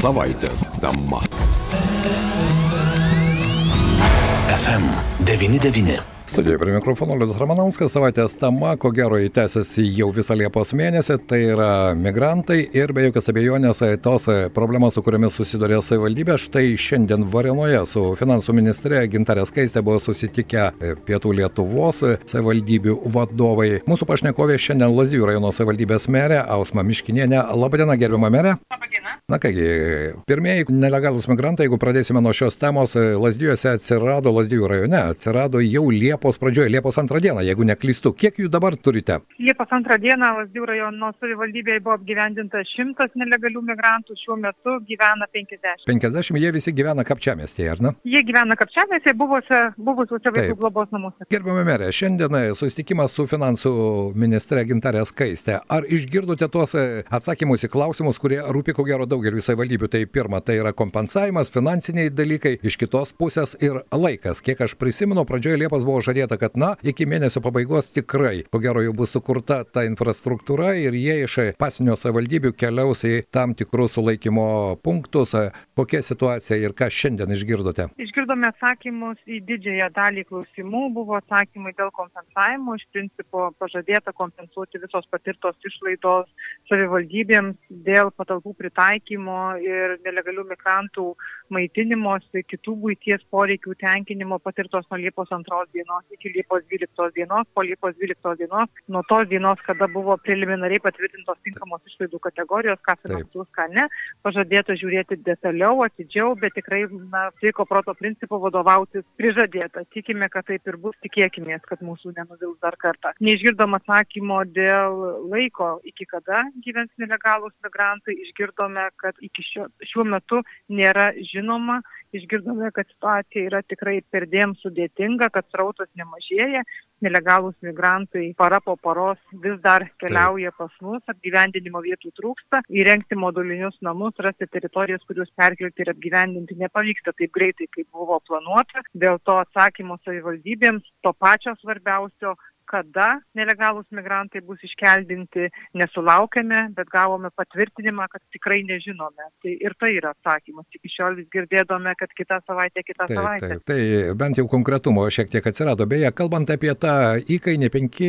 Savaitės tema. FM99. Studijoje prie mikrofono Liudas Ramanauskas, savaitės tema, ko gero įtęsiasi jau visą Liepos mėnesį, tai yra migrantai ir be jokios abejonės tos problemos, su kuriamis susidurė savivaldybė. Štai šiandien Varenoje su finansų ministrė Gintarė Skaistė buvo susitikę Pietų Lietuvos savivaldybių vadovai. Mūsų pašnekovė šiandien Lazdijų rajono savivaldybės merė Ausma Miškinienė. Labadiena, gerbima merė. Labadiena. Na kągi, pirmieji nelegalus migrantai, jeigu pradėsime nuo šios temos, Lazdijuose atsirado, Lazdijų rajone atsirado jau Liepos pradžioje, Liepos antrą dieną, jeigu neklystu. Kiek jų dabar turite? Liepos antrą dieną Lasdių rajono savivaldybėje buvo apgyvendinta šimtas nelegalių migrantų, šiuo metu gyvena 50. 50 jie visi gyvena Kapčiamestėje, ar ne? Jie gyvena Kapčiamestėje, buvusiuose, vaikų globos namuose. Gerbame merė, šiandien susitikimas su finansų ministre Gintarė Skaistė. Ar išgirdote tuos atsakymus į klausimus, kurie rūpi ko gero daugeliu savivaldybių? Tai pirma, tai yra kompensavimas, finansiniai dalykai, iš kitos pusės ir laikas. Kiek aš prisimenu, pradžioje Liepos buvo žadėta, kad na, iki mėnesio pabaigos tikrai, ko gero jau bus sukurta ta infrastruktūra ir jie iš pasinio savivaldybių keliaus į tam tikrus sulaikymo punktus. Kokia situacija ir ką šiandien išgirdote? Išgirdome atsakymus į didžiąją dalį klausimų, buvo atsakymai dėl kompensavimo, iš principo pažadėta kompensuoti visos patirtos išlaidos savivaldybėms dėl patalpų pritaikymo ir nelegalių migrantų maitinimosi, kitų būties poreikių tenkinimo patirtos nuo Liepos antros dienos iki Liepos 12 dienos, po Liepos 12 dienos, nuo tos dienos, kada buvo preliminariai patvirtintos tinkamos išlaidų kategorijos, ką finansuos, ką ne, pažadėta žiūrėti detaliau, atidžiau, bet tikrai, na, sveiko proto principu vadovautis prižadėta. Tikime, kad taip ir bus, tikėkime, kad mūsų nenuvils dar kartą. Neišgirdom atsakymo dėl laiko, iki kada gyvens nelegalūs migrantai, išgirdome, kad iki šio, šiuo metu nėra žinoma, išgirdome, kad situacija yra tikrai perdėm sudėtinga, kad srautas nemažėja, nelegalūs migrantai para po paros vis dar keliauja pas mus, apgyvendinimo vietų trūksta, įrengti modulinius namus, rasti teritorijas, kuriuos perkelti ir apgyvendinti nepavyksta taip greitai, kaip buvo planuota. Dėl to atsakymo savivaldybėms to pačio svarbiausio kada nelegalūs migrantai bus iškeldinti, nesulaukėme, bet gavome patvirtinimą, kad tikrai nežinome. Tai ir tai yra atsakymas. Iki šiol vis girdėdome, kad kitą savaitę, kitą taip, savaitę. Taip, tai bent jau konkretumo šiek tiek atsirado. Beje, kalbant apie tą įkainį 5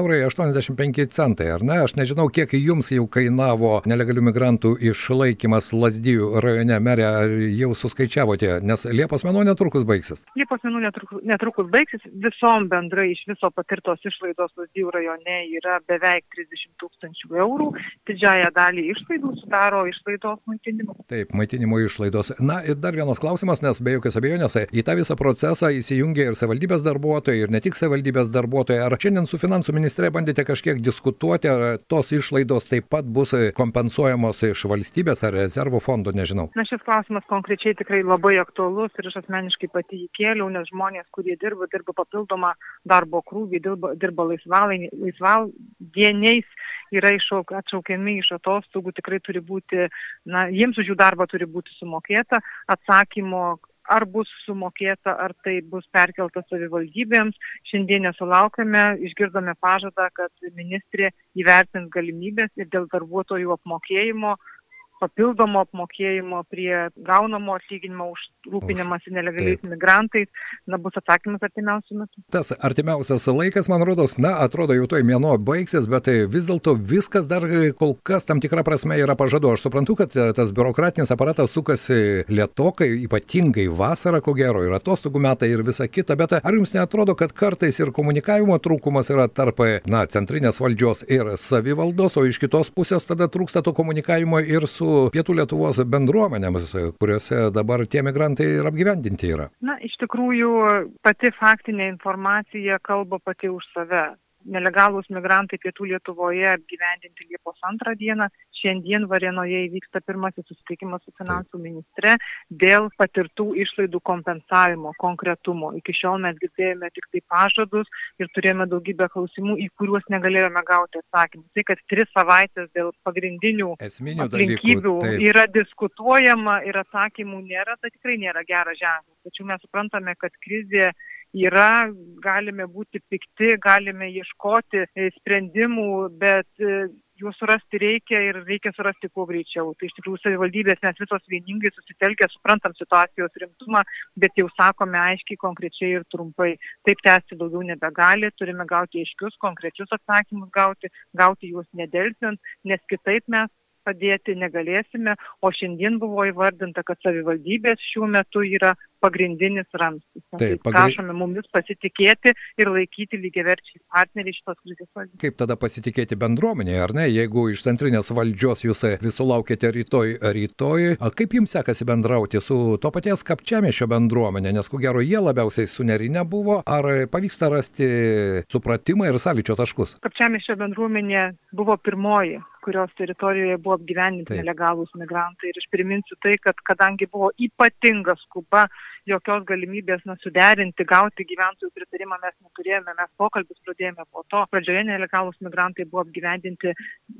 eurai 85 centai, ar ne? Aš nežinau, kiek jums jau kainavo nelegalių migrantų išlaikymas Lasdijų rajone merė, ar jau suskaičiavote, nes Liepos mėnuo netrukus baigsis. Liepos mėnuo netrukus, netrukus baigsis, visom bendrai iš viso patirti tos išlaidos Lazdijų rajone yra beveik 30 tūkstančių eurų. Didžiąją dalį išlaidų sudaro išlaidos maitinimo. Taip, maitinimo išlaidos. Na ir dar vienas klausimas, nes be jokios abejonės į tą visą procesą įsijungia ir savivaldybės darbuotojai, ir ne tik savivaldybės darbuotojai. Ar šiandien su finansų ministrė bandėte kažkiek diskutuoti, ar tos išlaidos taip pat bus kompensuojamos iš valstybės ar rezervo fondo, nežinau. Na šis klausimas konkrečiai tikrai labai aktualus ir aš asmeniškai pati jį kėliau, nes žmonės, kurie dirba, dirba papildomą darbo krūvį, dirba, dirba laisvaldieniais, yra iššauk, atšaukiami iš atostogų, tikrai turi būti, na, jiems už jų darbą turi būti sumokėta. Atsakymo, ar bus sumokėta, ar tai bus perkelta savivaldybėms. Šiandien nesulaukėme, išgirdome pažadą, kad ministrė įvertins galimybės ir dėl darbuotojų apmokėjimo papildomo apmokėjimo prie gaunamo atlyginimo už rūpinimąsi nelegaliais migrantais, na, bus atsakymas artimiausiu metu. Tas artimiausias laikas, man rodos, na, atrodo, jau toj mėnuo baigsis, bet tai vis dėlto viskas dar kol kas tam tikrą prasme yra pažadu. Aš suprantu, kad tas biurokratinis aparatas sukasi lietokai, ypatingai vasarą, ko gero, ir atostogų metai ir visa kita, bet ar jums netrodo, kad kartais ir komunikavimo trūkumas yra tarp, na, centrinės valdžios ir savivaldos, o iš kitos pusės tada trūksta to komunikavimo ir su Pietų Lietuvos bendruomenėmis, kuriuose dabar tie migrantai ir apgyvendinti yra? Na, iš tikrųjų, pati faktinė informacija kalba pati už save. Nelegalūs migrantai pietų Lietuvoje apgyvendinti Liepos antrą dieną. Šiandien Varėnoje įvyksta pirmasis susitikimas su finansų ministre dėl patirtų išlaidų kompensavimo, konkretumo. Iki šiol mes girdėjome tik tai pažadus ir turėjome daugybę klausimų, į kuriuos negalėjome gauti atsakymų. Tai, kad tris savaitės dėl pagrindinių Esminių dalykų, taip. yra diskutuojama ir atsakymų nėra, tai tikrai nėra geras ženklas. Tačiau mes suprantame, kad krizė yra, galime būti pikti, galime ieškoti e, sprendimų, bet e, juos surasti reikia ir reikia surasti kuo greičiau. Tai iš tikrųjų savivaldybės mes visos vieningai susitelkę, suprantam situacijos rimtumą, bet jau sakome aiškiai, konkrečiai ir trumpai. Taip tęsti daugiau nebegali, turime gauti aiškius, konkrečius atsakymus gauti, gauti juos nedelsiant, nes kitaip mes padėti negalėsime, o šiandien buvo įvardinta, kad savivaldybės šiuo metu yra pagrindinis ramstis. Taip, pagri... prašome mumis pasitikėti ir laikyti lygiaverčiai partneriai šitos krizės valdymą. Kaip tada pasitikėti bendruomenėje, ar ne? Jeigu iš centrinės valdžios jūs visų laukite rytoj, rytoj, kaip jums sekasi bendrauti su to paties kapčiamiešio bendruomenė, nes ko gero jie labiausiai sunerinę buvo, ar pavyksta rasti supratimą ir sąlyčio taškus? Kapčiamiešio bendruomenė buvo pirmoji kurios teritorijoje buvo apgyvendinti nelegalūs migrantai. Ir aš priminsiu tai, kad kadangi buvo ypatinga skuba jokios galimybės na, suderinti, gauti gyventojų pritarimą mes neturėjome, mes pokalbis pradėjome po to. Pradžioje nelegalus migrantai buvo apgyvendinti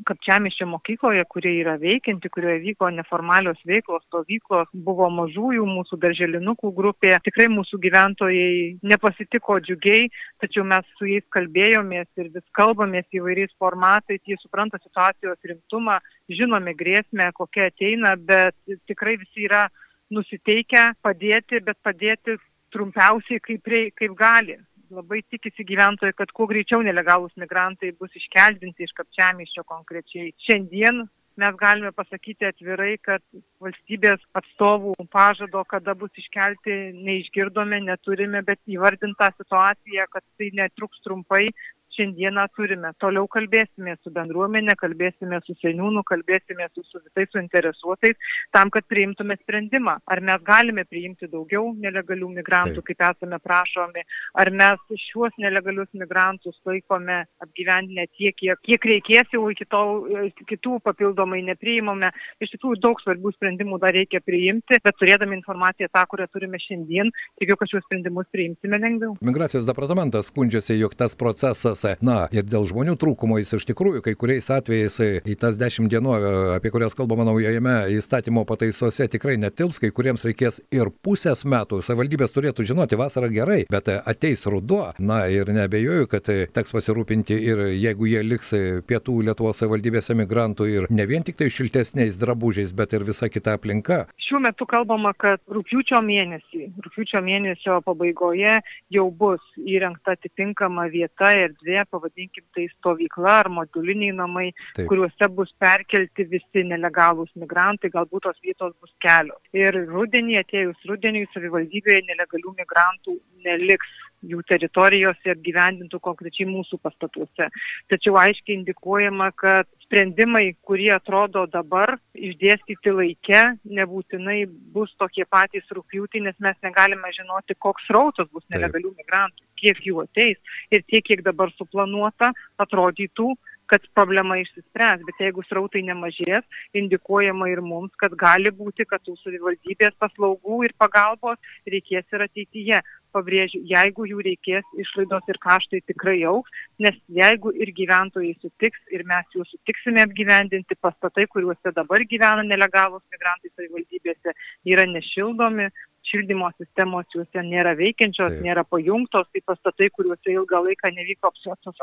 Kapčiamiščio mokykloje, kurie yra veikianti, kurioje vyko neformalios veiklos, stovyklos, buvo mažųjų mūsų darželinukų grupė. Tikrai mūsų gyventojai nepasitiko džiugiai, tačiau mes su jais kalbėjomės ir vis kalbamės įvairiais formatais, jie supranta situacijos rimtumą, žinome grėsmę, kokia ateina, bet tikrai visi yra nusiteikę padėti, bet padėti trumpiausiai kaip, rei, kaip gali. Labai tikisi gyventojai, kad kuo greičiau nelegalūs migrantai bus iškeldinti iš kapčiamiščio konkrečiai. Šiandien mes galime pasakyti atvirai, kad valstybės atstovų pažado, kada bus iškelti, neišgirdome, neturime, bet įvardintą situaciją, kad tai netruks trumpai, šiandieną turime. Toliau kalbėsime su bendruomenė, kalbėsime su seniūnu, kalbėsime su, su visais suinteresuotais, tam, kad priimtume sprendimą. Ar mes galime priimti daugiau nelegalių migrantų, Taip. kaip esame prašomi, ar mes šiuos nelegalius migrantus laikome apgyvendinę tiek, kiek, kiek reikės, jau iki tol kitų papildomai nepriimame. Iš tikrųjų, daug svarbių sprendimų dar reikia priimti, bet turėdami informaciją tą, kurią turime šiandien, tikiu, kad šios sprendimus priimsime lengviau. Migracijos departamentas skundžiasi, jog tas procesas procesą. Na, ir dėl žmonių trūkumo jis iš tikrųjų kai kuriais atvejais į tas dešimt dienų, apie kurias kalbama naujajame įstatymo pataisose, tikrai netils, kai kuriems reikės ir pusės metų. Savivaldybės turėtų žinoti, vasara gerai, bet ateis ruduo. Na ir nebejoju, kad teks pasirūpinti ir jeigu jie liks pietų Lietuvos savivaldybės emigrantų ir ne vien tik tai šiltesniais drabužiais, bet ir visa kita aplinka. Šiuo metu kalbama, kad rūpiučio mėnesį, rūpiučio mėnesio pabaigoje jau bus įrengta atitinkama vieta ir dvi erdvė, pavadinkim tai stovykla ar moduliniai namai, Taip. kuriuose bus perkelti visi nelegalūs migrantai, galbūt tos vietos bus kelios. Ir rudenį, atėjus rudeniui, savivaldybėje nelegalių migrantų neliks jų teritorijose apgyvendintų konkrečiai mūsų pastatuose. Tačiau aiškiai indikuojama, kad sprendimai, kurie atrodo dabar išdėstyti laike, nebūtinai bus tokie patys rūpjūtį, nes mes negalime žinoti, koks rautas bus nelegalių migrantų, kiek jų ateis ir tiek, kiek dabar suplanuota, atrodytų, kad problema išsispręs, bet jeigu srautai nemažės, indikuojama ir mums, kad gali būti, kad tų savivaldybės paslaugų ir pagalbos reikės ir ateityje. Pabrėžiu, jeigu jų reikės, išlaidos ir kaštai tikrai auks, nes jeigu ir gyventojai sutiks ir mes juos sutiksime apgyvendinti, pastatai, kuriuose dabar gyvena nelegalus migrantai savivaldybėse, yra nešildomi, šildymo sistemos juose nėra veikiančios, Taip. nėra pajungtos, tai pastatai, kuriuose ilgą laiką nevyko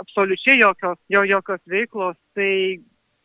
absoliučiai jokios, jo, jokios veiklos, tai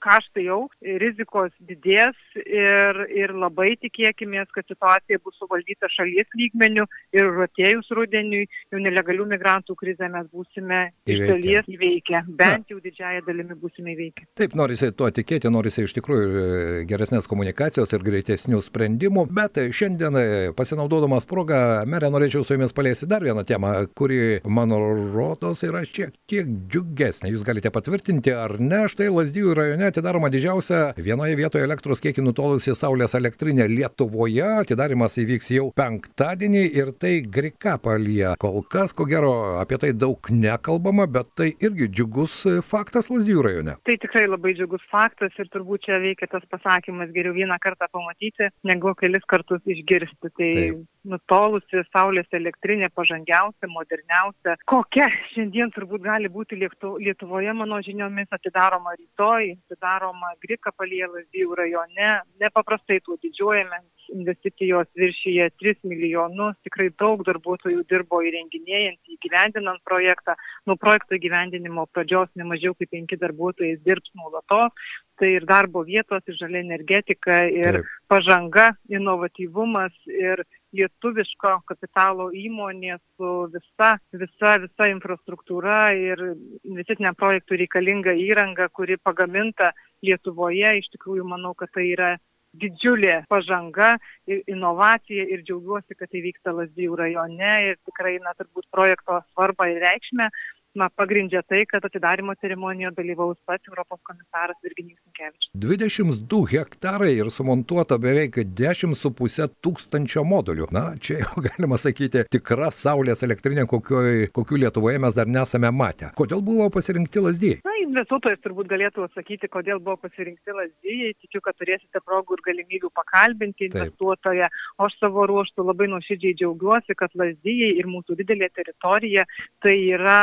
kaštai auks, rizikos didės ir, ir labai tikėkimės, kad situacija bus suvaldyta šalies lygmenių ir atėjus rudeniui jau nelegalių migrantų krizę mes būsime iš dalies įveikę, bent jau didžiąją dalimi būsime įveikę. Taip, norisi tuo tikėti, norisi iš tikrųjų e, geresnės komunikacijos ir greitesnių sprendimų, bet šiandien e, pasinaudodamas progą, merė, norėčiau su jumis paliesti dar vieną temą, kuri, mano rodos, yra šiek tiek džiugesnė. Jūs galite patvirtinti ar ne, štai Lasdijų rajone atidaroma didžiausia vienoje vietoje elektros kiekį nutolusi Saulės elektrinė Lietuvoje. Atidarimas įvyks jau penktadienį ir tai Grikapalyje. Kol kas, ko gero, apie tai daug nekalbama, bet tai irgi džiugus faktas Lazdijų rajone. Tai tikrai labai džiugus faktas ir turbūt čia veikia tas pasakymas geriau vieną kartą pamatyti, negu kelis kartus išgirsti. Tai Taip nutolusi Saulės elektrinė pažangiausia, moderniausia. Kokia šiandien turbūt gali būti Lietuvoje, mano žiniomis, atidaroma rytoj, atidaroma Grika palie Lazdijų rajone. Nepaprastai tuo didžiuojame investicijos viršyje 3 milijonus, tikrai daug darbuotojų dirbo įrenginėjant, įgyvendinant projektą. Nuo projekto įgyvendinimo pradžios nemažiau kaip 5 darbuotojai dirbs nuolatos. Tai ir darbo vietos, ir žalia energetika, ir Taip. pažanga, inovatyvumas, ir lietuviško kapitalo įmonė su visa, visa, visa infrastruktūra ir investiciniam projektui reikalinga įranga, kuri pagaminta Lietuvoje. Iš tikrųjų, manau, kad tai yra didžiulė pažanga ir inovacija ir džiaugiuosi, kad tai vyksta Lazdijų rajone ir tikrai, na, turbūt projekto svarbą ir reikšmę na, pagrindžia tai, kad atidarimo ceremonijoje dalyvaus pats Europos komisaras Virginijus Sinkevičius. 22 hektarai ir sumontuota beveik 10,5 tūkstančio modulių. Na, čia jau galima sakyti tikra saulės elektrinė, kokio, kokių Lietuvoje mes dar nesame matę. Kodėl buvo pasirinkti lasdijai? Na, investuotojas turbūt galėtų atsakyti, kodėl buvo pasirinkti lasdijai. Tikiu, kad turėsite progų ir galimybių pakalbinti investuotoją. O aš savo ruoštų labai nuoširdžiai džiaugiuosi, kad lasdijai ir mūsų didelė teritorija tai yra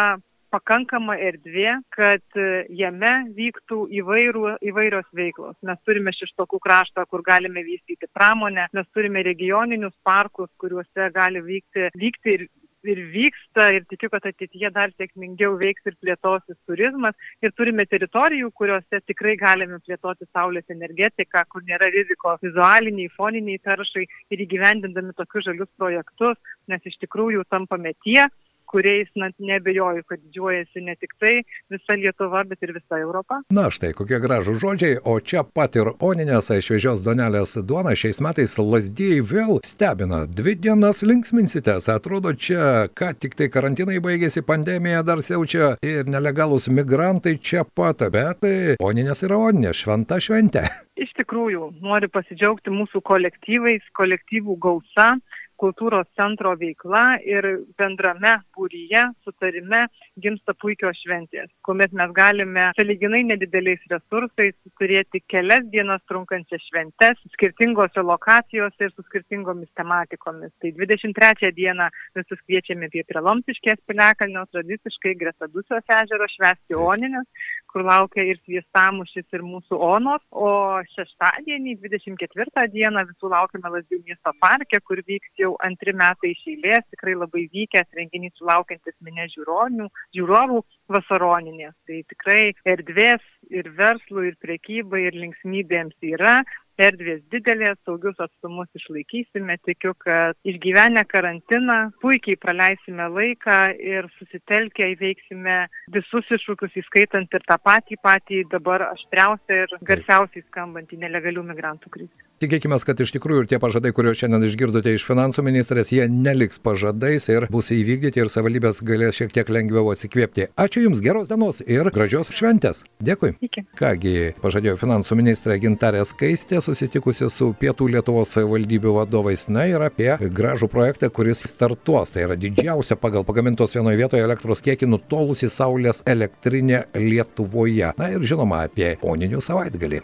pakankama erdvė, kad e, jame vyktų įvairių, įvairios veiklos. Mes turime šeštokų kraštą, kur galime vystyti pramonę, mes turime regioninius parkus, kuriuose gali vykti, vykti ir ir vyksta ir tikiu, kad ateityje dar sėkmingiau veiks ir plėtosis turizmas. Ir turime teritorijų, kuriuose tikrai galime plėtoti saulės energetiką, kur nėra rizikos vizualiniai, foniniai taršai ir įgyvendindami tokius žalius projektus, nes iš tikrųjų tampame tie, kuriais, na, nebejoju, kad didžiuojasi ne tik tai visa Lietuva, bet ir visa Europa. Na štai, kokie gražų žodžiai, o čia pat ir Oninės šviežios donelės duona šiais metais lasdėjai vėl stebina. Dvi dienas linksminsitės, atrodo čia, ką tik tai karantinai baigėsi, pandemija dar siaučia ir nelegalus migrantai čia pat, bet Oninės yra Oninė, šventa šventė. Iš tikrųjų, noriu pasidžiaugti mūsų kolektyvais, kolektyvų gausa kultūros centro veikla ir bendrame būryje, sutarime gimsta puikios šventės, kuomet mes galime saliginai nedideliais resursais turėti kelias dienas trunkančias šventes skirtingose lokacijose ir su skirtingomis tematikomis. Tai 23 dieną visus kviečiame prie Prelomtiškės piliakalnio, tradiciškai greta Dusios ežero švesti Oninės, kur laukia ir sviestamušis, ir mūsų onos. O šeštadienį, 24 dieną, visų laukiame Lasdijų miesto parke, kur vyks jau antri metai iš eilės, tikrai labai vykęs renginys sulaukiantis minė žiūronių, žiūrovų vasaroninės. Tai tikrai erdvės ir verslų, ir priekybai, ir linksmybėms yra. Erdvės didelės, saugius atstumus išlaikysime, tikiu, kad išgyvenę karantiną puikiai praleisime laiką ir susitelkę įveiksime visus iššūkius, įskaitant ir tą patį patį dabar aštriausią ir garsiausiai skambantį nelegalių migrantų krizę. Tikėkime, kad iš tikrųjų ir tie pažadai, kuriuos šiandien išgirdote iš finansų ministrės, jie neliks pažadais ir bus įvykdyti ir savivaldybės galės šiek tiek lengviau atsikvėpti. Ačiū Jums, geros dienos ir gražios šventės. Dėkui. Iki. Kągi, pažadėjo finansų ministrė Gintarė Skaistė susitikusi su Pietų Lietuvos savivaldybių vadovais, na ir apie gražų projektą, kuris startuos. Tai yra didžiausia pagal pagamintos vienoje vietoje elektros kiekį nutolusi Saulės elektrinė Lietuvoje. Na ir žinoma apie poninių savaitgalį.